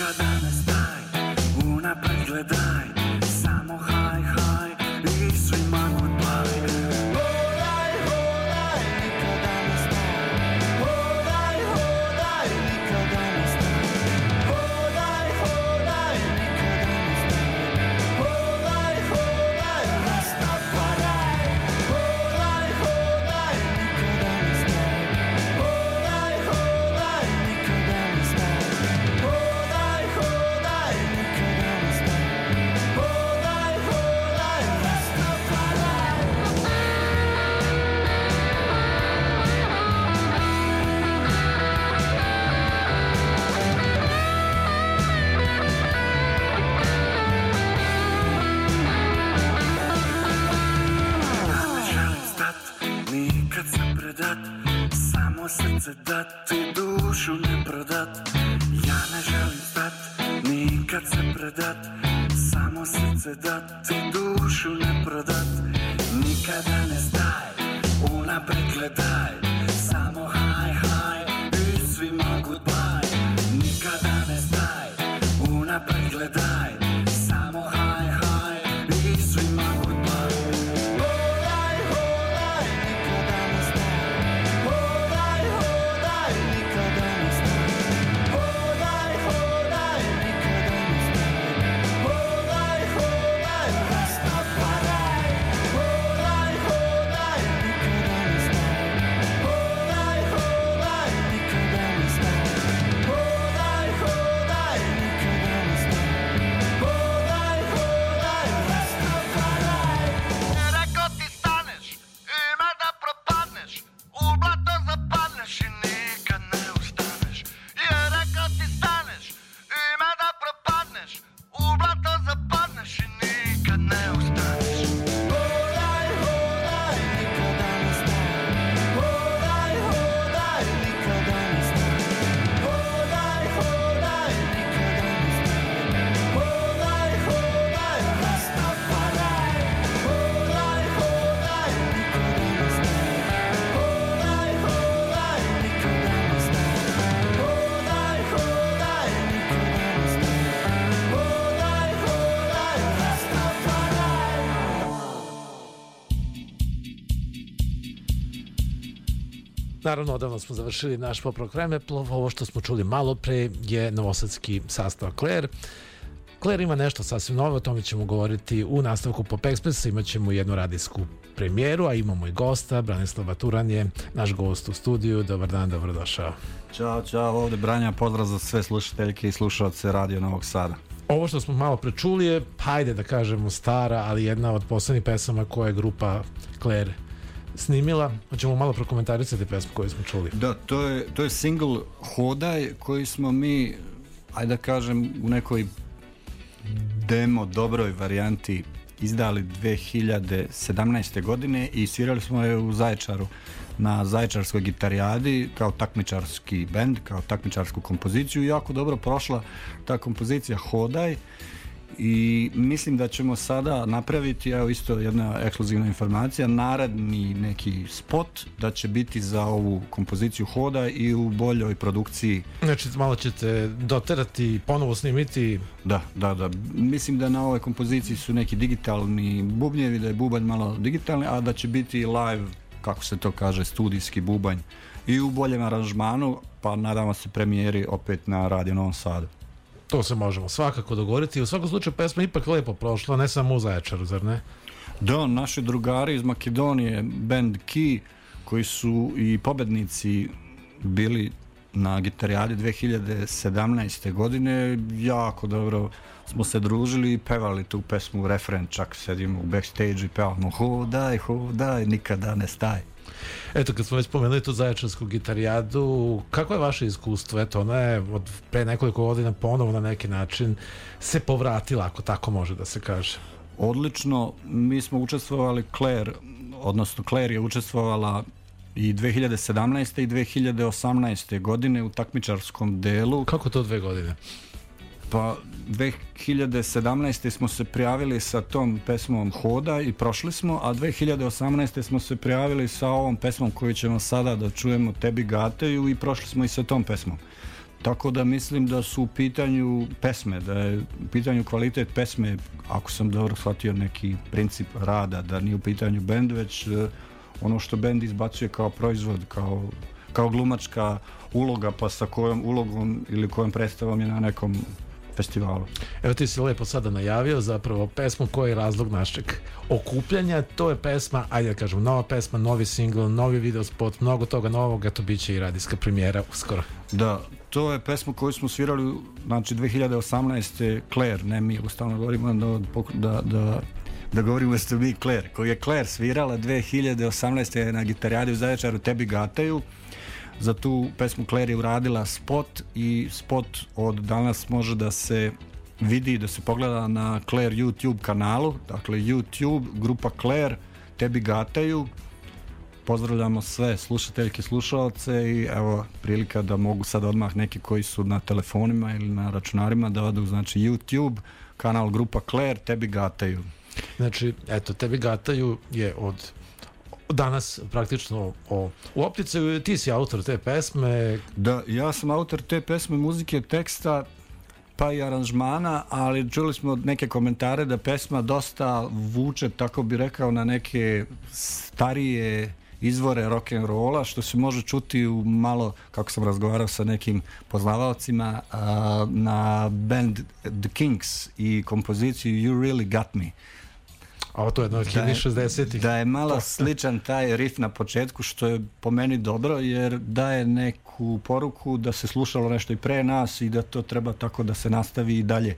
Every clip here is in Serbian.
nikada ne staj, unapred gledaj. Naravno, odavno smo završili naš popravak vremeplov. Ovo što smo čuli malo pre je novosadski sastav Claire. Claire ima nešto sasvim novo, o tome ćemo govoriti u nastavku Pop Expressa. Imat ćemo jednu radijsku premijeru, a imamo i gosta. Branislava Turan je naš gost u studiju. Dobar dan, dobrodošao. Ćao, čao, ovde Branja, pozdrav za sve slušateljke i slušalce Radio Novog Sada. Ovo što smo malo prečuli je, hajde da kažemo, stara, ali jedna od poslednjih pesama koje je grupa Claire snimila. Hoćemo malo prokomentarisati pesmu koju smo čuli. Da, to je, to je single Hodaj koji smo mi, ajde da kažem, u nekoj demo dobroj varijanti izdali 2017. godine i svirali smo je u Zaječaru na Zaječarskoj gitarijadi kao takmičarski bend, kao takmičarsku kompoziciju jako dobro prošla ta kompozicija Hodaj i mislim da ćemo sada napraviti, evo isto jedna ekskluzivna informacija, naredni neki spot da će biti za ovu kompoziciju Hoda i u boljoj produkciji Znači, malo ćete doterati, ponovo snimiti Da, da, da. Mislim da na ovoj kompoziciji su neki digitalni bubnjevi, da je bubanj malo digitalni, a da će biti live, kako se to kaže, studijski bubanj i u boljem aranžmanu, pa nadamo se premijeri opet na Radio Novom Sadu. To se možemo svakako dogovoriti. U svakom slučaju pesma ipak lepo prošla, ne samo u Zaječaru, zar ne? Da, naši drugari iz Makedonije, band Key, koji su i pobednici bili na gitarijadi 2017. godine, jako dobro smo se družili i pevali tu pesmu, refren, čak sedimo u backstage i pevamo hodaj, hodaj, nikada ne staj. Eto, kad smo već spomenuli tu zaječarsku gitarijadu, kako je vaše iskustvo? Eto, ona je od pre nekoliko godina ponovo na neki način se povratila, ako tako može da se kaže. Odlično, mi smo učestvovali Claire, odnosno Claire je učestvovala i 2017. i 2018. godine u takmičarskom delu. Kako to dve godine? Pa 2017. smo se prijavili sa tom pesmom Hoda i prošli smo, a 2018. smo se prijavili sa ovom pesmom koju ćemo sada da čujemo Tebi gateju i prošli smo i sa tom pesmom. Tako da mislim da su u pitanju pesme, da je u pitanju kvalitet pesme, ako sam dobro shvatio neki princip rada, da nije u pitanju bend, već e, ono što bend izbacuje kao proizvod, kao, kao glumačka uloga, pa sa kojom ulogom ili kojom predstavom je na nekom festivalu. Evo ti si lepo sada najavio zapravo pesmu koji je razlog našeg okupljanja. To je pesma, ajde da kažem, nova pesma, novi single, novi video spot, mnogo toga novog, a to bit će i radijska premijera uskoro. Da, to je pesma koju smo svirali, znači 2018. Claire, ne mi, stalno govorimo da, da, da da govorimo ste mi Claire, koju je Claire svirala 2018. na gitarijadi u Zaječaru Tebi gataju. Za tu pesmu Claire je uradila spot i spot od danas može da se vidi, da se pogleda na Claire YouTube kanalu, dakle YouTube, grupa Claire, Tebi gataju pozdravljamo sve slušateljke, slušalce i evo prilika da mogu sad odmah neki koji su na telefonima ili na računarima da odu znači YouTube, kanal grupa Claire, tebi gataju. Znači, eto, tebi gataju je od danas praktično o, u opticaju ti si autor te pesme Da, ja sam autor te pesme, muzike, teksta, pa i aranžmana, ali čuli smo neke komentare da pesma dosta vuče, tako bi rekao, na neke starije izvore rock and rolla, što se može čuti u malo, kako sam razgovarao sa nekim poznavaocima, na band The Kings i kompoziciju You Really Got Me. A to je jedno od Da je- 60-ih Da je malo sličan taj riff na početku, što je po meni dobro, jer daje neku poruku da se slušalo nešto i pre nas i da to treba tako da se nastavi i dalje.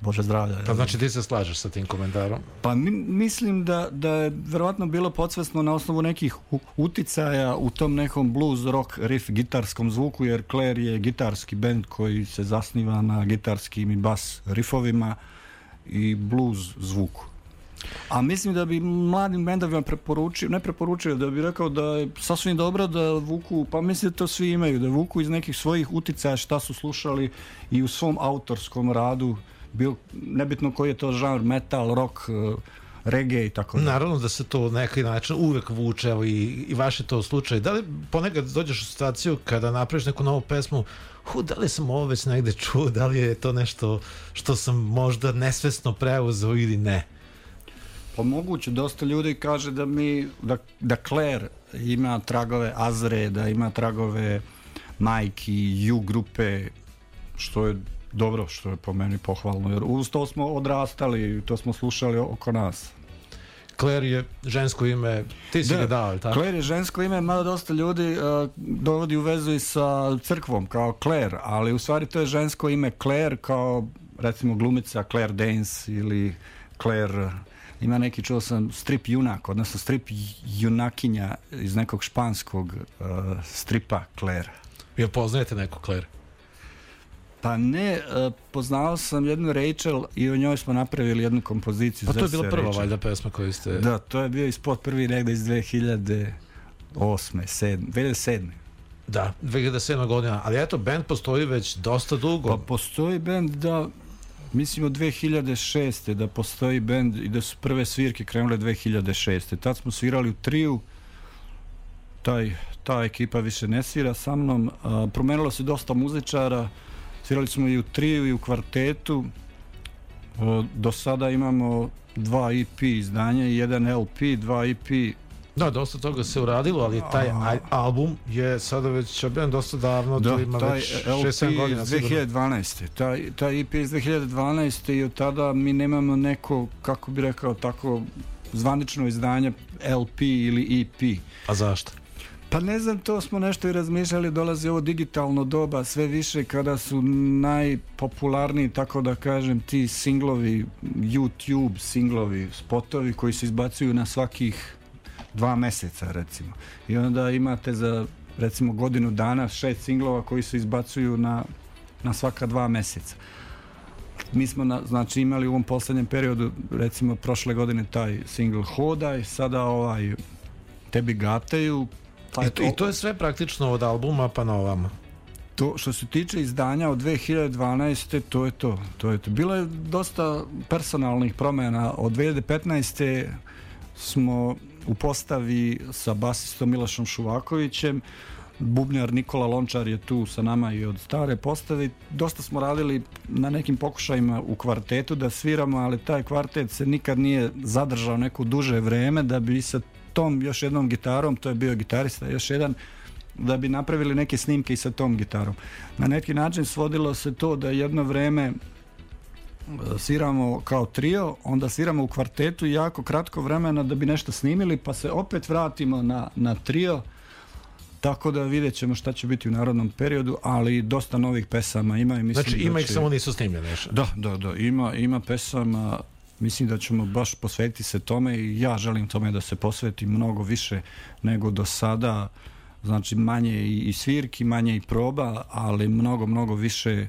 Bože zdravlja. Pa znači ti se slažeš sa tim komentarom Pa mi, mislim da, da je verovatno bilo podsvesno na osnovu nekih uticaja u tom nekom blues rock riff gitarskom zvuku, jer Claire je gitarski bend koji se zasniva na gitarskim i bas riffovima i blues zvuku. A mislim da bi mladim bendovima preporučio, ne preporučio, da bi rekao da je sasvim dobro da vuku, pa mislim da to svi imaju, da vuku iz nekih svojih uticaja šta su slušali i u svom autorskom radu, bil, nebitno koji je to žanr, metal, rock, eh, reggae i tako dalje. Naravno da se to na neki način uvek vuče evo, i, i vaš je to slučaj. Da li ponekad dođeš u situaciju kada napraviš neku novu pesmu, hu, da li sam ovo već negde čuo, da li je to nešto što sam možda nesvesno preuzeo ili ne? Pa moguće, dosta ljudi kaže da mi, da, da Claire ima tragove Azre, da ima tragove Majki, U grupe, što je dobro, što je po meni pohvalno, jer uz to smo odrastali, to smo slušali oko nas. Claire je žensko ime, ti si Da, ga dao, tako? Claire je žensko ime, mada dosta ljudi uh, dovodi u vezu i sa crkvom kao Claire, ali u stvari to je žensko ime Claire kao recimo glumica Claire Danes ili Claire ima neki čuo sam strip junak, odnosno strip junakinja iz nekog španskog uh, stripa Claire. Jel poznajete neku Claire? Pa ne, uh, poznao sam jednu Rachel i o njoj smo napravili jednu kompoziciju. Pa to je bila prva Rachel. valjda pesma koju ste... Da, to je bio ispod prvi negde iz 2008. 7, 2007. Da, 2007. godina, ali eto, band postoji već dosta dugo. Pa postoji bend da mislim od 2006. da postoji bend i da su prve svirke krenule 2006. Tad smo svirali u triju taj, ta ekipa više ne svira sa mnom a, promenilo se dosta muzičara svirali smo i u triju i u kvartetu O, do sada imamo dva EP izdanja i jedan LP, dva EP Da, dosta toga se uradilo, ali taj aj- album je sada već objavljen dosta davno, Da, to ima taj već LP 6-7 godina. iz sigurno. 2012. Taj, taj EP iz 2012. i od tada mi nemamo neko, kako bi rekao, tako zvanično izdanje LP ili EP. A zašto? Pa ne znam, to smo nešto i razmišljali, dolazi ovo digitalno doba, sve više kada su najpopularniji, tako da kažem, ti singlovi, YouTube singlovi, spotovi koji se izbacuju na svakih dva meseca, recimo. I onda imate za, recimo, godinu dana šest singlova koji se izbacuju na, na svaka dva meseca. Mi smo, na, znači, imali u ovom poslednjem periodu, recimo, prošle godine taj single Hodaj, sada ovaj Tebi gataju, pa I to, I to je sve praktično od albuma pa na ovamo. To što se tiče izdanja od 2012. to je to. To je to. Bilo je dosta personalnih promjena. Od 2015. smo u postavi sa basistom Milošom Šuvakovićem bubnjar Nikola Lončar je tu sa nama i od stare postave. Dosta smo radili na nekim pokušajima u kvartetu da sviramo, ali taj kvartet se nikad nije zadržao neko duže vreme da bi sa tom još jednom gitarom, to je bio gitarista, još jedan da bi napravili neke snimke i sa tom gitarom. Na neki način svodilo se to da jedno vreme sviramo kao trio, onda sviramo u kvartetu jako kratko vremena da bi nešto snimili, pa se opet vratimo na, na trio, tako da vidjet ćemo šta će biti u narodnom periodu, ali dosta novih pesama ima i mislim Znači da ima ih će- samo nisu snimljene još. Da, da, da, ima, ima pesama, mislim da ćemo baš posvetiti se tome i ja želim tome da se posveti mnogo više nego do sada, znači manje i, i svirki, manje i proba, ali mnogo, mnogo više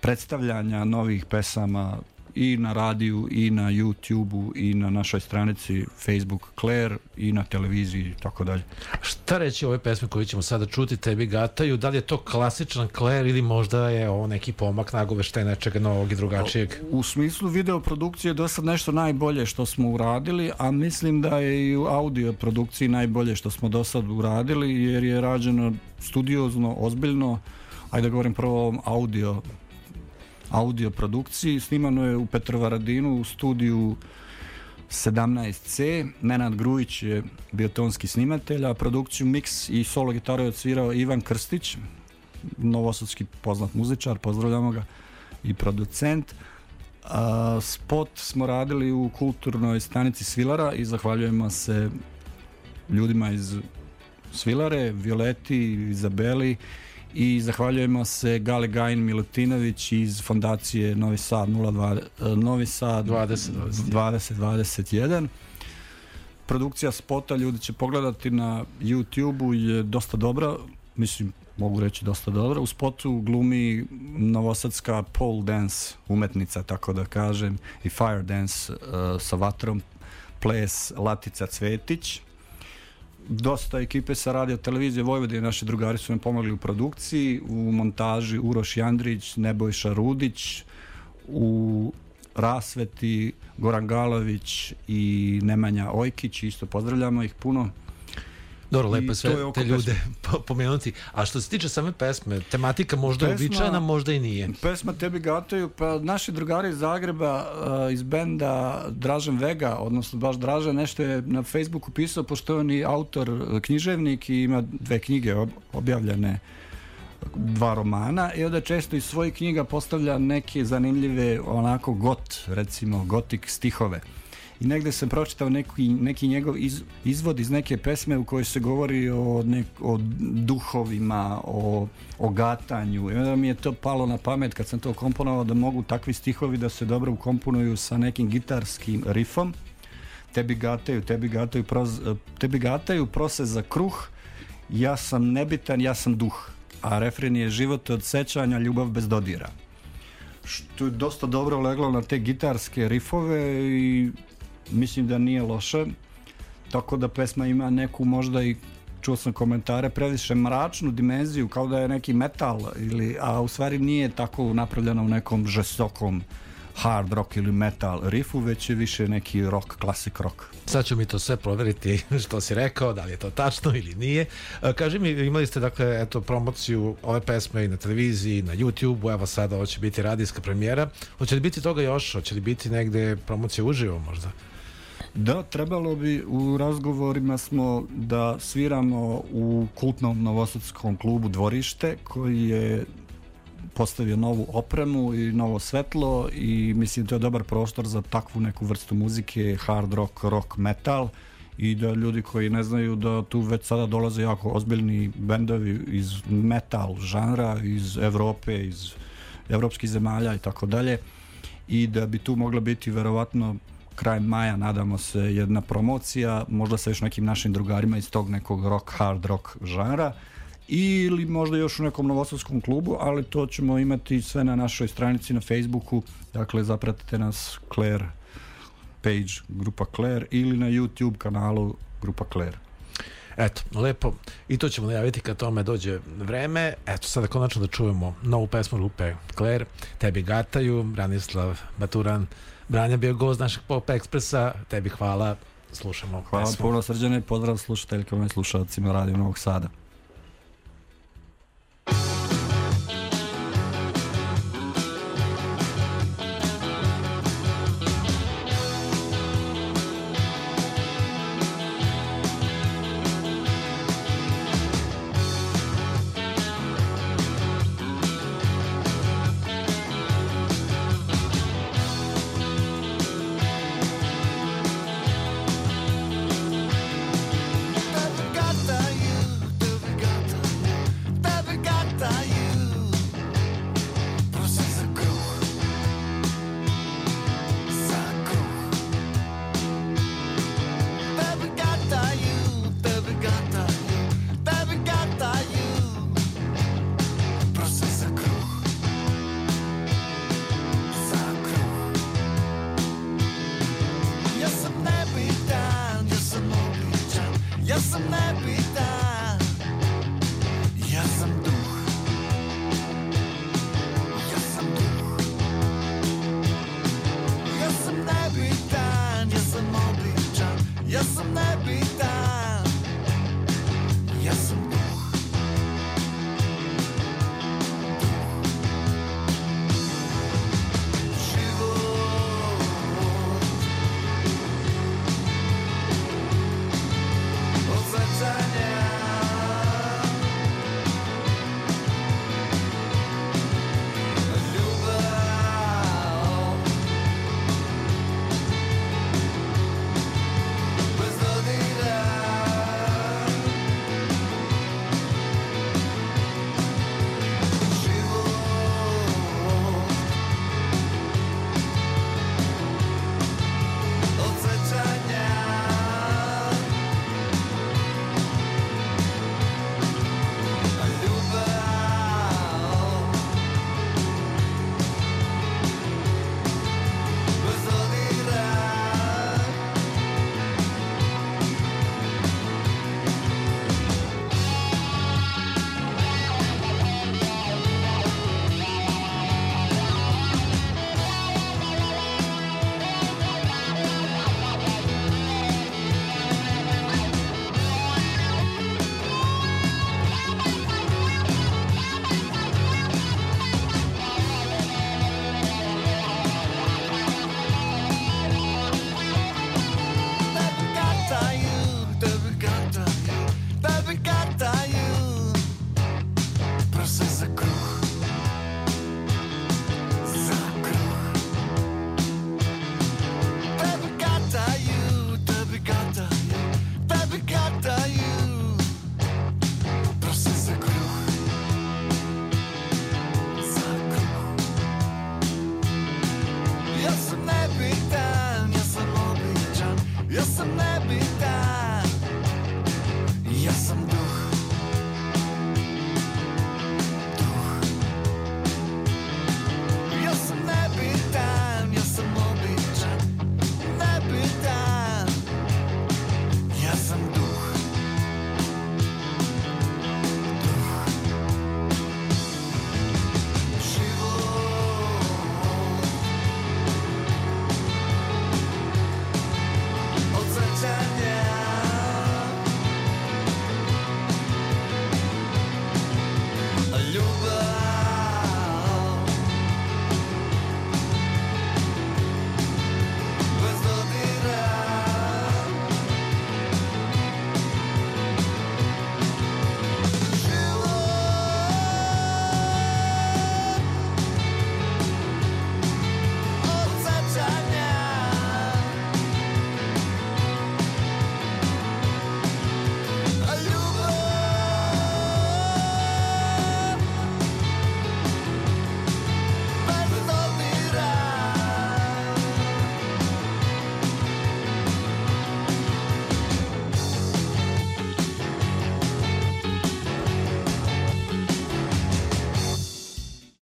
predstavljanja novih pesama i na radiju i na YouTubeu i na našoj stranici Facebook Claire i na televiziji i tako dalje. Šta reći o ove pesme koje ćemo sada čuti, tebi gataju, da li je to klasičan Claire ili možda je ovo neki pomak nagoveštaj nečega novog i drugačijeg? U smislu video produkcije do sad nešto najbolje što smo uradili, a mislim da je i u audio produkciji najbolje što smo do sad uradili, jer je rađeno studiozno, ozbiljno, ajde da govorim prvo o audio audio produkciji, snimano je u Petrovaradinu u studiju 17C, Nenad Grujić je bio snimatelj, a produkciju mix i solo gitaru je odsvirao Ivan Krstić, novosadski poznat muzičar, pozdravljamo ga, i producent. A, spot smo radili u kulturnoj stanici Svilara i zahvaljujemo se ljudima iz Svilare, Violeti, Izabeli i zahvaljujemo se Gali Gajin Milutinović iz fondacije Novi Sad 02, eh, Novi Sad 20, 2021 produkcija spota ljudi će pogledati na YouTube-u je dosta dobra mislim mogu reći dosta dobra. U spotu glumi novosadska pole dance umetnica tako da kažem i fire dance uh, sa vatrom ples Latica Cvetić dosta ekipe sa radio televizije Vojvodine, naši drugari su nam pomogli u produkciji, u montaži Uroš Jandrić, Nebojša Rudić, u rasveti Goran Galović i Nemanja Ojkić, isto pozdravljamo ih puno. Dobro, lepo sve te ljude po- pomenuti. A što se tiče same pesme, tematika možda Pesma- uobičajena, možda i nije. Pesma Tebi gataju, pa naši drugari iz Zagreba uh, iz benda Dražen Vega, odnosno baš Dražen, nešto je na Facebooku pisao, pošto on i autor, uh, književnik i ima dve knjige ob- objavljene dva romana i onda često iz svojih knjiga postavlja neke zanimljive onako got, recimo gotik stihove. I negde sam pročitao neki, neki njegov iz, izvod iz neke pesme u kojoj se govori o, nek, o duhovima, o, o gatanju. I onda mi je to palo na pamet kad sam to komponovao da mogu takvi stihovi da se dobro ukomponuju sa nekim gitarskim rifom. Tebi gataju, tebi gataju, proz, tebi gataju prose za kruh, ja sam nebitan, ja sam duh. A refren je život od sećanja, ljubav bez dodira što je dosta dobro leglo na te gitarske rifove i mislim da nije loše tako da pesma ima neku možda i čuo sam komentare previše mračnu dimenziju kao da je neki metal ili, a u stvari nije tako napravljeno u nekom žestokom hard rock ili metal riffu već je više neki rock, klasik rock Sad ću mi to sve proveriti što si rekao, da li je to tačno ili nije. E, Kaži mi, imali ste dakle eto, promociju ove pesme i na televiziji, i na YouTube-u, evo sada ovo će biti radijska premijera. Hoće li biti toga još? Hoće li biti negde promocija uživo možda? Da, trebalo bi, u razgovorima smo da sviramo u kultnom novosadskom klubu Dvorište, koji je postavio novu opremu i novo svetlo i mislim to je dobar prostor za takvu neku vrstu muzike, hard rock, rock, metal i da ljudi koji ne znaju da tu već sada dolaze jako ozbiljni bendovi iz metal žanra, iz Evrope, iz evropskih zemalja i tako dalje i da bi tu mogla biti verovatno krajem maja nadamo se jedna promocija možda sa još nekim našim drugarima iz tog nekog rock, hard rock žanra ili možda još u nekom novosadskom klubu, ali to ćemo imati sve na našoj stranici na Facebooku, dakle zapratite nas Claire page grupa Claire ili na YouTube kanalu grupa Claire. Eto, lepo. I to ćemo najaviti kad tome dođe vreme. Eto, sada konačno da čujemo novu pesmu grupe Claire, Tebi gataju, Branislav Baturan, Branja bio gost našeg Pop Ekspresa, tebi hvala, slušamo Hvala pesmu. puno srđane, pozdrav slušateljkama i slušalcima Radio Novog Sada.